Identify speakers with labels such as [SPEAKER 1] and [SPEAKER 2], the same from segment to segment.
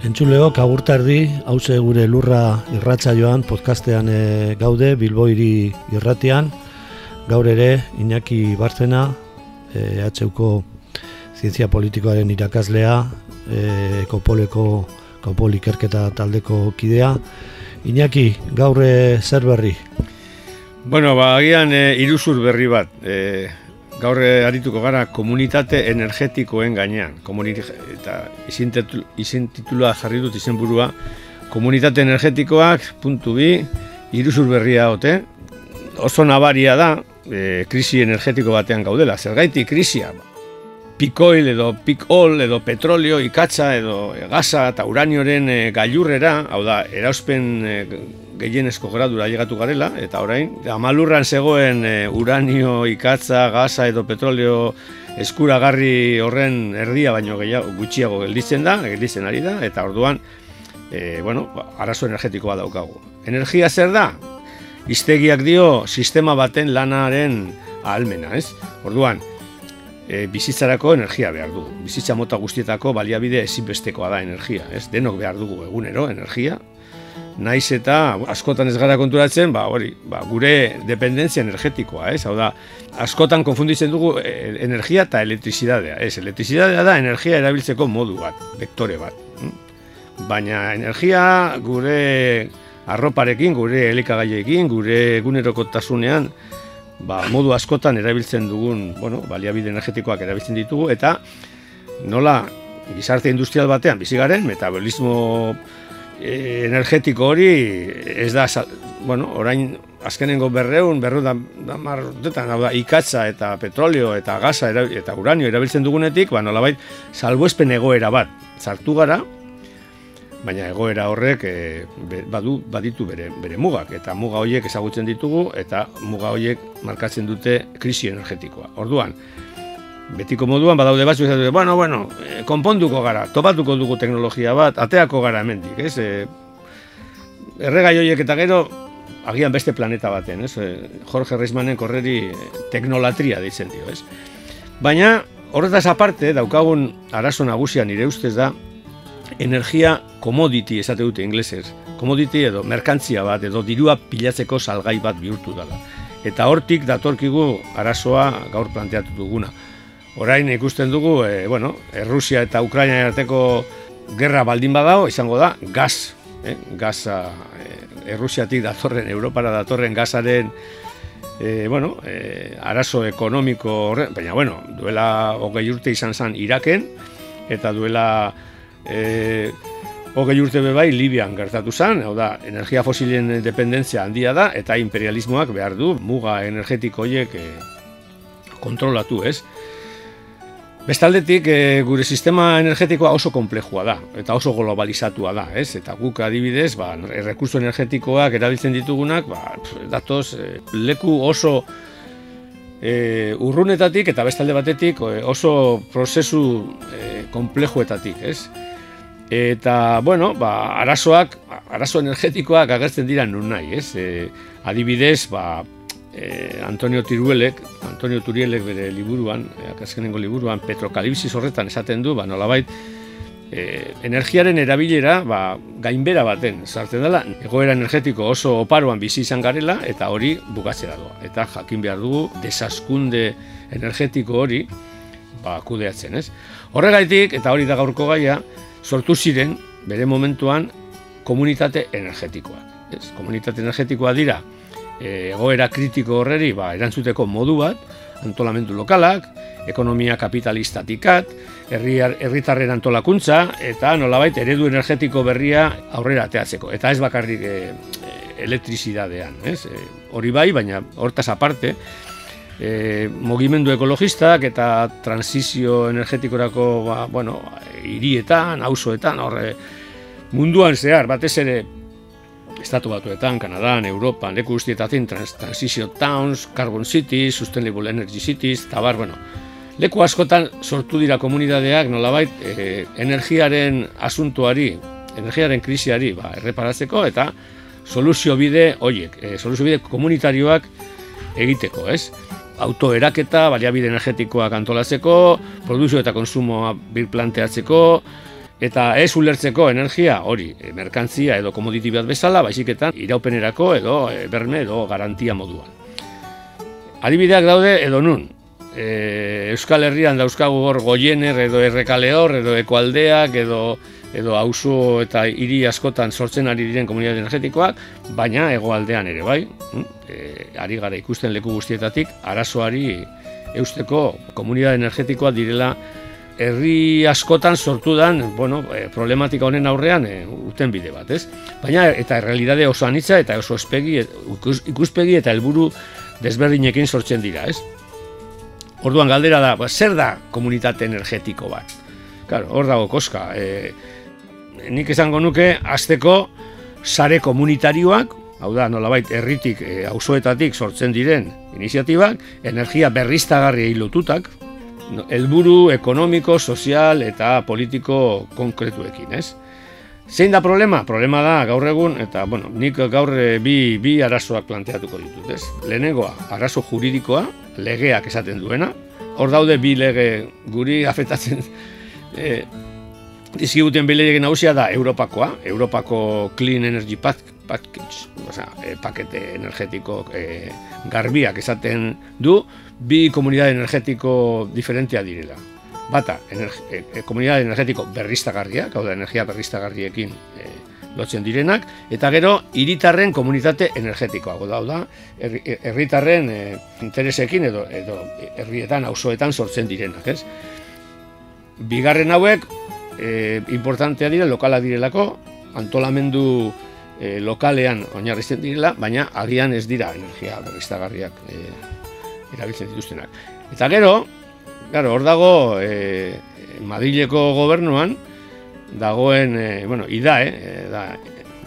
[SPEAKER 1] Entzuleok agurtardi, hause gure lurra irratza joan podcastean e, gaude, Bilboiri irratian. Gaur ere, Iñaki Bartzena, e, HUko Zientzia Politikoaren irakaslea, e, Kopoleko Kopol ikerketa taldeko kidea. Iñaki, gaur e, zer berri?
[SPEAKER 2] Bueno, ba, agian e, iruzur berri bat. E, gaur arituko gara komunitate energetikoen gainean. Komunit eta izin titulua jarri dut izenburua komunitate energetikoak puntu bi iruzur berria ote. Oso nabaria da e, krisi energetiko batean gaudela. Zergaitik krisia? Pikoil edo pikol edo petrolio ikatza edo gaza eta uranioren e, gailurrera, hau da, erauspen e, gehienezko gradura llegatu garela, eta orain, amalurran zegoen e, uranio, ikatza, gaza edo petroleo eskuragarri horren erdia baino gehiago gutxiago gelditzen da, gelditzen ari da, eta orduan, e, bueno, ba, arazo energetikoa daukagu. Energia zer da? Iztegiak dio sistema baten lanaren ahalmena, ez? Orduan, e, bizitzarako energia behar dugu. Bizitza mota guztietako baliabide ezinbestekoa da energia, ez? Denok behar dugu egunero energia, naiz eta askotan ez gara konturatzen, ba, hori, ba, gure dependentzia energetikoa, ez? Hau da, askotan konfunditzen dugu e, energia eta elektrizidadea, ez? Elektrizidadea da energia erabiltzeko modu bat, vektore bat. Hm? Baina energia gure arroparekin, gure elikagaiekin, gure egunerokotasunean, ba, modu askotan erabiltzen dugun, bueno, baliabide energetikoak erabiltzen ditugu, eta nola gizarte industrial batean bizi garen, metabolismo E, energetiko hori ez da, bueno, orain azkenengo berreun, berreun da, da marrotetan, hau da, ikatza eta petrolio eta gaza eta uranio erabiltzen dugunetik, ba, nolabait, salbuespen egoera bat, zartu gara, baina egoera horrek e, badu, baditu bere, bere mugak, eta muga horiek ezagutzen ditugu, eta muga horiek markatzen dute krisi energetikoa. Orduan, betiko moduan badaude batzu ez dute, bueno, bueno, e, konponduko gara, topatuko dugu teknologia bat, ateako gara hemendik, ez? E, erregai horiek eta gero, agian beste planeta baten, ez? Jorge Reismanen korreri teknolatria deitzen dio, ez? Baina, horretaz aparte, daukagun arazo nagusia nire ustez da, energia commodity esate dute inglesez. Commodity edo merkantzia bat edo dirua pilatzeko salgai bat bihurtu dela. Eta hortik datorkigu arazoa gaur planteatu duguna. Orain ikusten dugu, e, bueno, Errusia eta Ukraina arteko gerra baldin badao, izango da, gaz, eh? gaza, e, Errusiatik datorren, Europara datorren gazaren, e, bueno, e, arazo ekonomiko horren, baina, bueno, duela hogei urte izan zen Iraken, eta duela e, hogei urte bebai Libian gertatu zen, hau da, energia fosilen dependentzia handia da, eta imperialismoak behar du, muga energetiko horiek e, kontrolatu, ez? Bestaldetik, e, gure sistema energetikoa oso komplejua da, eta oso globalizatua da, ez? Eta guk adibidez, ba, errekurso energetikoak erabiltzen ditugunak, ba, datoz, e, leku oso e, urrunetatik eta bestalde batetik oso prozesu e, komplejuetatik, ez? Eta, bueno, ba, arazoak, arazo energetikoak agertzen dira nun nahi, ez? E, adibidez, ba, eh, Antonio Tiruelek, Antonio Turielek bere liburuan, akazkenengo liburuan, petrokalibsis horretan esaten du, ba, nolabait, eh, energiaren erabilera ba, gainbera baten sartzen dela, egoera energetiko oso oparoan bizi izan garela, eta hori bukatzea doa. Eta jakin behar dugu, desaskunde energetiko hori, ba, kudeatzen, ez? Horregaitik, eta hori da gaurko gaia, sortu ziren, bere momentuan, komunitate energetikoak. ez? Komunitate energetikoa dira e, egoera kritiko horreri ba, erantzuteko modu bat, antolamendu lokalak, ekonomia kapitalistatikat, herritarren antolakuntza eta nolabait eredu energetiko berria aurrera ateatzeko. Eta ez bakarrik e, elektrizidadean, ez? E, hori bai, baina hortaz aparte, e, mogimendu ekologistak eta transizio energetikorako ba, bueno, hirietan, auzoetan, horre munduan zehar, batez ere Estatu batuetan, Kanadan, Europan, leku guztietatzen trans, Transition Towns, Carbon Cities, Sustainable Energy Cities, eta bar, bueno, leku askotan sortu dira komunidadeak nolabait e, energiaren asuntuari, energiaren krisiari ba, erreparatzeko eta soluzio bide horiek, e, soluzio bide komunitarioak egiteko, ez? Autoeraketa, baliabide energetikoak antolatzeko, produzio eta konsumoa birplanteatzeko, eta ez ulertzeko energia hori, e, merkantzia edo komoditi bat bezala, baiziketan iraupenerako edo e, berme edo garantia moduan. Adibideak daude edo nun, e, Euskal Herrian dauzkagu hor goiener edo errekale hor edo ekualdeak edo edo auzo eta hiri askotan sortzen ari diren komunitate energetikoak, baina hegoaldean ere bai, hm? e, ari gara ikusten leku guztietatik, arazoari eusteko komunitate energetikoa direla herri askotan sortu dan, bueno, e, problematika honen aurrean e, uten bide bat, ez? Baina eta errealidade oso anitza eta oso espegi, ikuspegi eta helburu desberdinekin sortzen dira, ez? Orduan galdera da, ba, zer da komunitate energetiko bat? Claro, hor dago koska. E, nik esango nuke azteko sare komunitarioak, hau da, nolabait, herritik, e, auzoetatik sortzen diren iniziatibak, energia berriztagarri lotutak, helburu ekonomiko, sozial eta politiko konkretuekin, ez? Zein da problema? Problema da gaur egun, eta bueno, nik gaur e, bi, bi arazoak planteatuko ditut, ez? Lehenengoa, arazo juridikoa, legeak esaten duena, hor daude bi lege guri afetatzen e, Dizkibuten bilegin nagusia da Europakoa, Europako Clean Energy Package, oza, e, pakete energetiko e, garbiak esaten du, bi komunidade energetiko diferentea direla. Bata, energi, e, e, komunidade energetiko berriztagarriak, hau da, energia berriztagarriekin e, lotzen direnak, eta gero, hiritarren komunitate energetikoa, hau da, herritarren e, interesekin edo, edo herrietan, auzoetan sortzen direnak, ez? Bigarren hauek, e, importantea dira lokala direlako, antolamendu e, lokalean oinarrizten direla, baina agian ez dira energia berriztagarriak e, erabiltzen dituztenak. Eta gero, claro, hor dago e, Madrileko gobernuan dagoen, e, bueno, IDAE, e, da,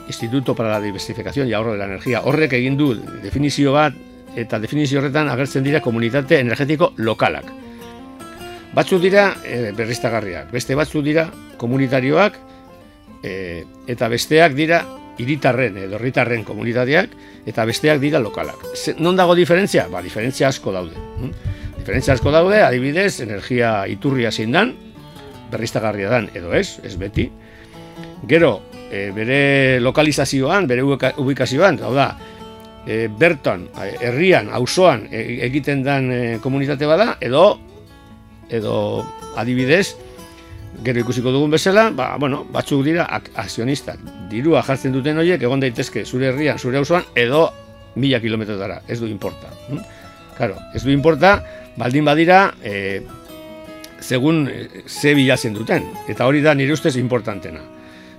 [SPEAKER 2] Instituto para la Diversificación y Ahorro de la Energía, horrek egin du definizio bat eta definizio horretan agertzen dira komunitate energetiko lokalak. Batzuk dira e, berriztagarriak, beste batzuk dira komunitarioak e, eta besteak dira hiritarren edo herritarren komunitateak eta besteak dira lokalak. non dago diferentzia? Ba, diferentzia asko daude. Hm? Diferentzia asko daude, adibidez, energia iturria zein dan, berriztagarria dan edo ez, ez beti. Gero, e, bere lokalizazioan, bere ubikazioan, hau da, e, berton, herrian, auzoan e, egiten dan e, komunitate bada, edo edo adibidez, gero ikusiko dugun bezala, ba, bueno, batzuk dira ak akzionistak. Dirua jartzen duten horiek egon daitezke zure herrian, zure auzoan edo mila kilometrotara, ez du importa. Hm? Claro, ez du importa, baldin badira, e, segun e, ze bilatzen duten. Eta hori da nire ustez importantena.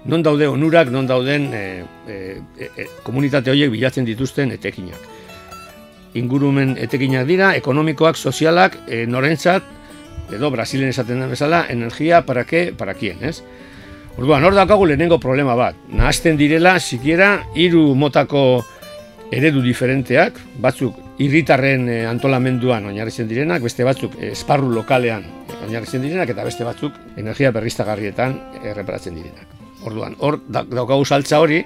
[SPEAKER 2] Non daude onurak, non dauden e, e, e, komunitate horiek bilatzen dituzten etekinak. Ingurumen etekinak dira, ekonomikoak, sozialak, e, norentzat, edo Brasilen esaten den bezala, energia para qué, para quién, ez? Orduan, hor daukagu lehenengo problema bat. Nahazten direla, sikiera, hiru motako eredu diferenteak, batzuk irritarren eh, antolamenduan oinarritzen direnak, beste batzuk eh, esparru lokalean oinarritzen direnak, eta beste batzuk energia berriztagarrietan erreparatzen direnak. Orduan, hor daukagu saltza hori,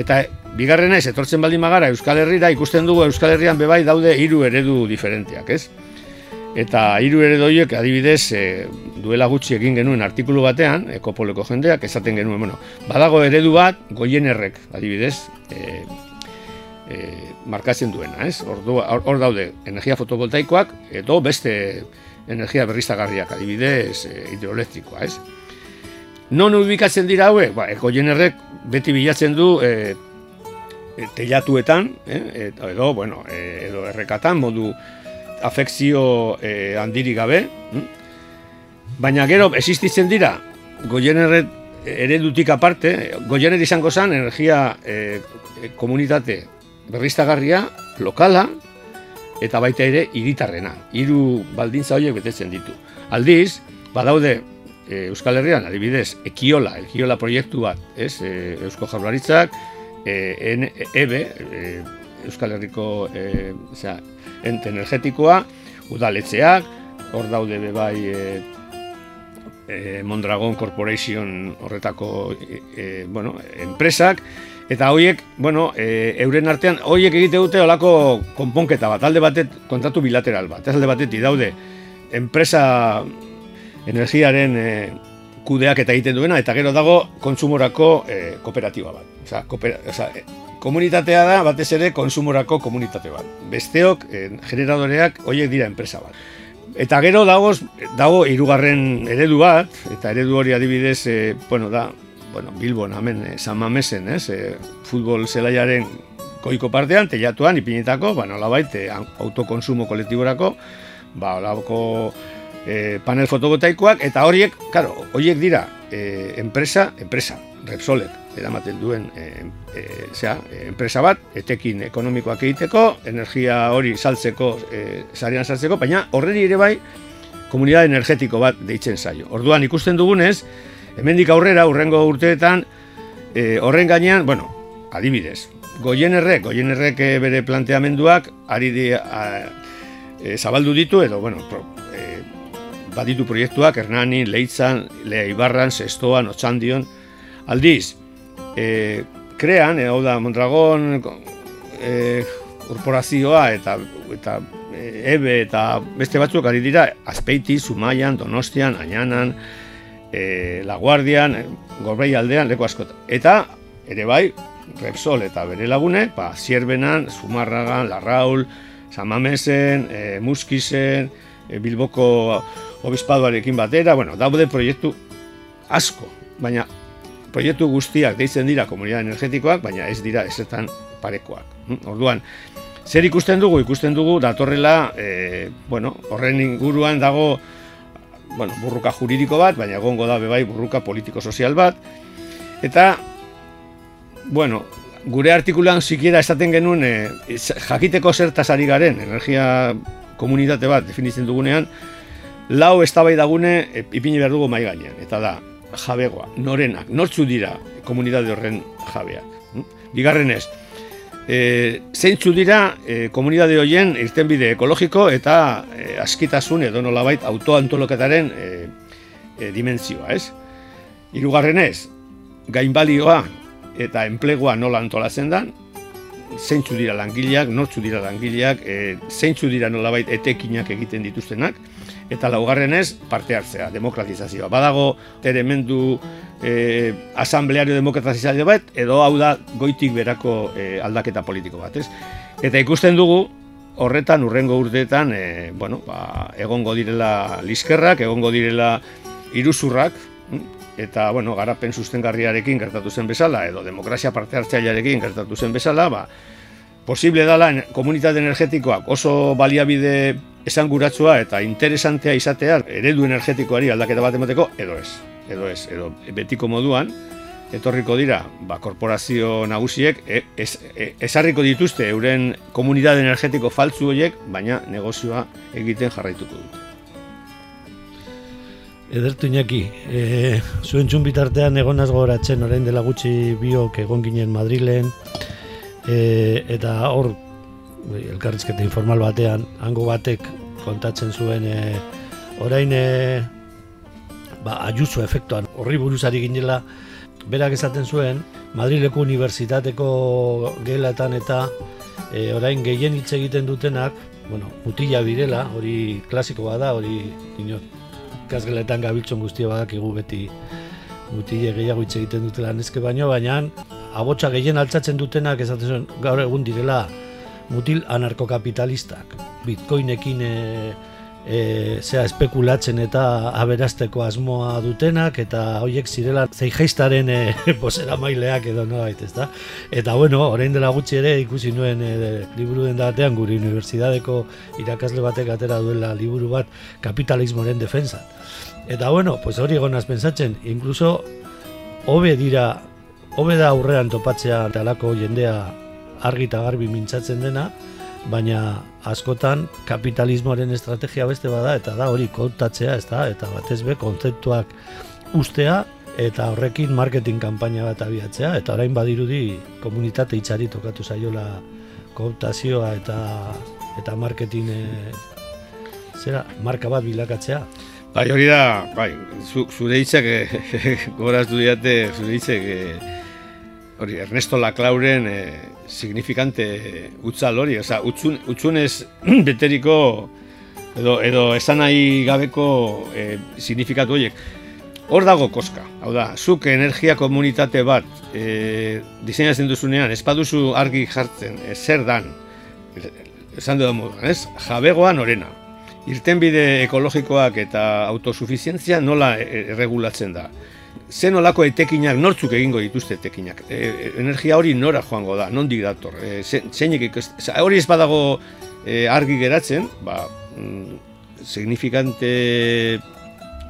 [SPEAKER 2] eta bigarrena ez, etortzen baldin magara Euskal Herrira, ikusten dugu Euskal Herrian bebai daude hiru eredu diferenteak, ez? Eta hiru ere doiek adibidez e, duela gutxi egin genuen artikulu batean, ekopoleko jendeak esaten genuen, bueno, badago eredu bat goienerrek adibidez e, e, markatzen duena, ez? Hor daude energia fotovoltaikoak edo beste energia berriztagarriak adibidez e, hidroelektrikoa, ez? Non ubikatzen dira hauek? Ba, goienerrek beti bilatzen du e, e, telatuetan, eh, edo, bueno, e, edo errekatan, modu afekzio e, handirik gabe. Hm? Baina gero, existitzen dira, goienerret eredutik aparte, goiener izango zen energia e, komunitate berriztagarria, lokala, eta baita ere hiritarrena. Hiru baldintza horiek betetzen ditu. Aldiz, badaude e, Euskal Herrian, adibidez, Ekiola, Ekiola proiektu bat, ez, e, Eusko Jaurlaritzak, e, EBE, e, Euskal Herriko e, zera, ente energetikoa, udaletzeak, hor daude bebai e, e, Mondragon Corporation horretako e, bueno, enpresak, eta horiek, bueno, e, euren artean, horiek egite dute olako konponketa bat, alde batet, kontatu bilateral bat, ez alde batet, daude, enpresa energiaren e, kudeak eta egiten duena, eta gero dago kontsumorako e, kooperatiba bat. Osa, kooper, osa, e, komunitatea da batez ere konsumorako komunitate bat. Besteok, e, generadoreak, horiek dira enpresa bat. Eta gero dago, dago irugarren eredu bat, eta eredu hori adibidez, e, bueno, da, bueno, Bilbon, hemen, e, San Mamesen, ez, e, futbol zelaiaren koiko partean, telatuan, ipinetako, ba, nolabait, e, autokonsumo kolektiborako, ba, olako e, panel fotovoltaikoak eta horiek, claro, horiek dira e, enpresa, enpresa, Repsolek eramaten duen e, e, zera, enpresa bat, etekin ekonomikoak egiteko, energia hori saltzeko, e, zarean saltzeko, baina horreri ere bai, komunidade energetiko bat deitzen zaio. Orduan ikusten dugunez, hemendik aurrera, urrengo urteetan, e, horren gainean, bueno, adibidez, goienerrek, goienerrek bere planteamenduak, ari di, a, e, zabaldu ditu, edo, bueno, pro, baditu proiektuak Hernani, Leitzan, Lea Ibarran, Sestoan, Otxandion. Aldiz, e, krean, e, hau da, Mondragon, e, korporazioa eta, eta ebe eta beste batzuk ari dira, Azpeiti, Zumaian, Donostian, Añanan, e, Laguardian, Gorbei aldean, leko askot. Eta, ere bai, Repsol eta bere lagune, ba, Zierbenan, Zumarragan, Larraul, Samamesen, e, Muskisen, e, Bilboko obispaduarekin batera, bueno, daude proiektu asko, baina proiektu guztiak deitzen dira komunidad energetikoak, baina ez dira ezetan parekoak. Hm? Orduan, zer ikusten dugu? Ikusten dugu datorrela, e, bueno, horren inguruan dago bueno, burruka juridiko bat, baina egongo da bebai burruka politiko-sozial bat, eta, bueno, gure artikulan sikiera esaten genuen e, jakiteko zertaz ari garen, energia komunitate bat definitzen dugunean, lau eztabai dagune e, ipini behar dugu mai gainean, eta da, jabegoa, norenak, nortzu dira komunitate horren jabeak. Hm? Bigarren ez, e, zeintzu dira e, komunitate horien irtenbide ekologiko eta e, askitasun edo nolabait autoantoloketaren e, e, dimentzioa, ez? Hirugarren ez, gainbalioa eta enplegua nola antolatzen dan, zeintzu dira langileak, nortzu dira langileak, e, zeintzu dira nolabait etekinak egiten dituztenak, eta laugarrenez parte hartzea, demokratizazioa. Badago elementu e, asambleario demokratizazio bat, edo hau da goitik berako e, aldaketa politiko bat, ez? Eta ikusten dugu, horretan, urrengo urteetan, e, bueno, ba, egongo direla liskerrak, egongo direla iruzurrak, hm? eta, bueno, garapen sustengarriarekin gertatu zen bezala, edo demokrazia parte hartzailearekin gertatu zen bezala, ba, posible dala komunitate energetikoak oso baliabide esanguratsua eta interesantea izatea eredu energetikoari aldaketa bat emateko edo ez. Edo ez, edo betiko moduan etorriko dira ba, korporazio nagusiek e, e, esarriko dituzte euren komunitate energetiko faltzu horiek, baina negozioa egiten jarraituko dute.
[SPEAKER 1] Edertu inaki, e, zuen txun bitartean egon goratzen orain dela gutxi biok egon ginen Madrilen, e, eta hor elkarrizketa informal batean, hango batek kontatzen zuen e, orain e, ba, ajuzu efektuan horri buruzari ginela. Berak esaten zuen Madrileko Unibertsitateko gelatan eta e, orain gehien hitz egiten dutenak bueno, mutila birela, hori klasikoa da, hori dino, kasgeletan gabiltzon guztia badak egu beti mutile gehiago hitz egiten dutela neske baino, baina abotsa gehien altzatzen dutenak esaten zuen gaur egun direla mutil anarkokapitalistak. Bitcoinekin e, e, zera espekulatzen eta aberasteko asmoa dutenak eta hoiek zirela zeijaistaren e, bosera maileak edo no ez da? Eta bueno, orain dela gutxi ere ikusi nuen e, liburu den datean guri unibertsitateko irakasle batek atera duela liburu bat kapitalismoren defensa. Eta bueno, pues hori egonaz pensatzen, incluso hobe dira, hobe da aurrean topatzea talako jendea argi eta garbi mintzatzen dena, baina askotan kapitalismoaren estrategia beste bada eta da hori kontatzea, ez da, eta batez be kontzeptuak ustea eta horrekin marketing kanpaina bat abiatzea eta orain badirudi komunitate itxari tokatu zaiola kontazioa eta eta marketing e, zera, marka bat bilakatzea.
[SPEAKER 2] Bai, hori da, bai, zure hitzak eh, goraztu diate, zure hitzak eh, hori Ernesto Laclauren e, signifikante utzal hori, oza, utzun, utzunez beteriko edo, edo esan nahi gabeko e, signifikatu horiek. Hor dago koska, hau da, zuk energia komunitate bat e, diseinatzen duzunean, ez baduzu argi jartzen, e, zer dan, esan dudan moduan, ez? Jabegoa norena. Irtenbide ekologikoak eta autosufizientzia nola erregulatzen da zen olako etekinak, nortzuk egingo dituzte etekinak. E, e, energia hori nora joango da, nondik dator. E, zeinek hori ez badago e, argi geratzen, ba, mm, signifikante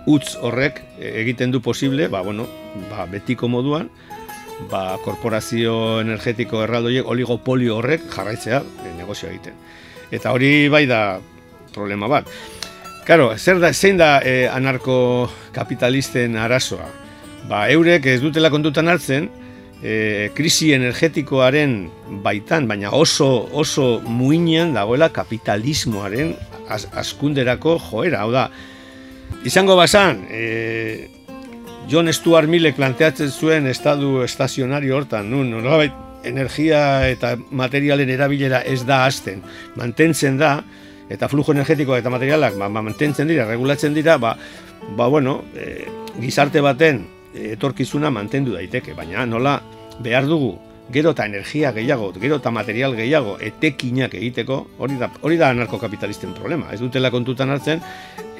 [SPEAKER 2] utz horrek egiten du posible, ba, bueno, ba, betiko moduan, ba, korporazio energetiko erraldoiek oligopolio horrek jarraitzea e, negozio egiten. Eta hori bai da problema bat. Claro, zer da, zein da eh, anarko-kapitalisten arazoa? Ba, eurek ez dutela kontutan hartzen, e, krisi energetikoaren baitan, baina oso oso muinean dagoela kapitalismoaren askunderako joera. Hau da, izango basan, e, John Stuart Millek planteatzen zuen estadu estazionario hortan, nun, nolabait, energia eta materialen erabilera ez da hasten, mantentzen da, eta flujo energetikoa eta materialak ba, mantentzen dira, regulatzen dira, ba, ba bueno, e, gizarte baten etorkizuna mantendu daiteke, baina nola behar dugu gero eta energia gehiago, gero eta material gehiago, etekinak egiteko, hori da, hori da anarkokapitalisten problema. Ez dutela kontutan hartzen,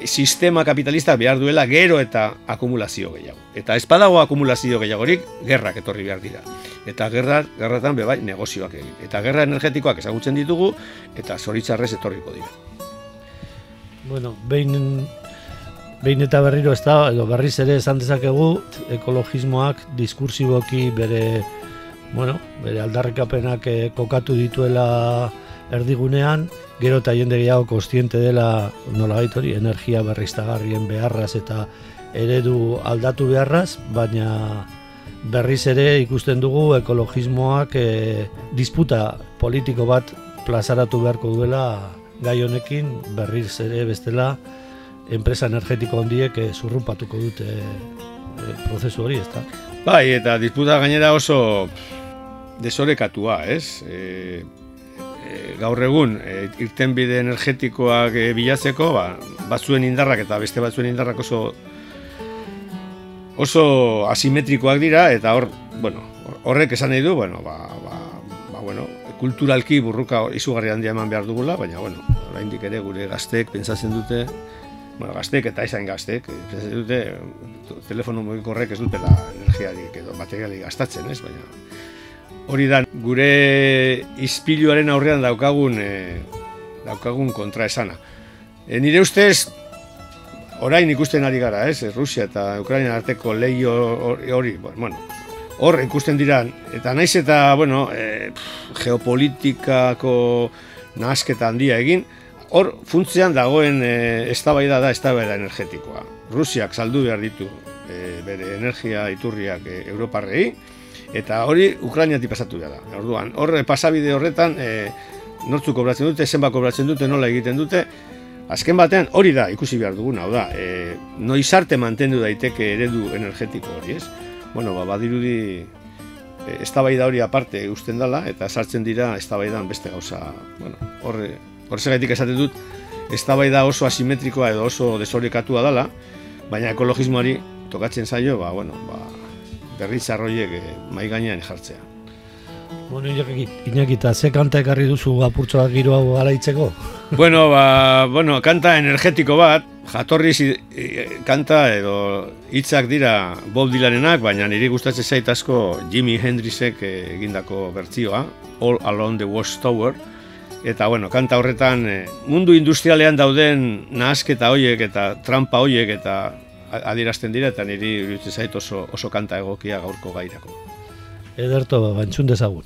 [SPEAKER 2] sistema kapitalista behar duela gero eta akumulazio gehiago. Eta ez badago akumulazio gehiagorik, gerrak etorri behar dira. Eta gerra, gerratan bebai negozioak egin. Eta gerra energetikoak ezagutzen ditugu, eta zoritzarrez etorriko dira.
[SPEAKER 1] Bueno, behin Behin eta berriro ez da, edo berriz ere esan dezakegu, ekologismoak diskursiboki bere, bueno, bere aldarrikapenak eh, kokatu dituela erdigunean, gero eta jende gehiago kostiente dela nola hori, energia berriztagarrien beharraz eta eredu aldatu beharraz, baina berriz ere ikusten dugu ekologismoak e, disputa politiko bat plazaratu beharko duela gai honekin berriz ere bestela enpresa energetiko hondiek eh, zurrupatuko dute eh, prozesu hori, ezta?
[SPEAKER 2] Bai, eta disputa gainera oso desorekatua, ez? E, gaur egun e, irtenbide energetikoak e, bilatzeko, ba, batzuen indarrak eta beste batzuen indarrak oso oso asimetrikoak dira eta hor, bueno, horrek esan nahi du, bueno, ba, ba, ba, bueno, kulturalki burruka izugarri handia eman behar dugula, baina bueno, oraindik ere gure gazteek pentsatzen dute bueno, gaztek eta izan gaztek, ez dute, telefono mugikorrek ez dutela energiarik edo materialik gastatzen, ez? Baina hori da gure ispiluaren aurrean daukagun e, daukagun kontraesana. E, nire ustez orain ikusten ari gara, ez? Rusia eta Ukraina arteko leio hori, bueno, hor ikusten dira eta naiz eta, bueno, e, geopolitikako nahasketa handia egin, Hor, funtzean dagoen e, eztabaida da eztabaida energetikoa. Rusiak saldu behar ditu e, bere energia iturriak e, Europarrei, eta hori Ukrainiatik pasatu da. Orduan, hor, pasabide horretan, e, nortzu kobratzen dute, zenba kobratzen dute, nola egiten dute, azken batean hori da ikusi behar duguna, hau da, e, noizarte mantendu daiteke eredu energetiko hori, ez? Bueno, ba, badirudi eztabaida hori aparte usten dela, eta sartzen dira eztabaidan beste gauza, bueno, horre, Horrezagaitik esaten dut, eztabaida oso asimetrikoa edo oso desorekatua dela, baina ekologismoari tokatzen zaio, ba, bueno, ba, berriz arroiek eh, mai gainean jartzea.
[SPEAKER 1] Bueno, Iñaki, eta ze kanta ekarri duzu apurtzoak giro hau garaitzeko?
[SPEAKER 2] Bueno, ba, bueno, kanta energetiko bat, jatorriz i- kanta edo hitzak dira Bob Dylanenak, baina niri gustatzen zait asko Jimi Hendrixek egindako bertzioa, All Along the Watchtower, eta bueno, kanta horretan eh, mundu industrialean dauden nahasketa hoiek eta trampa hoiek eta adierazten dira eta niri iruditzen zait oso, oso kanta egokia gaurko gairako.
[SPEAKER 1] Ederto, ba, entzun dezagun.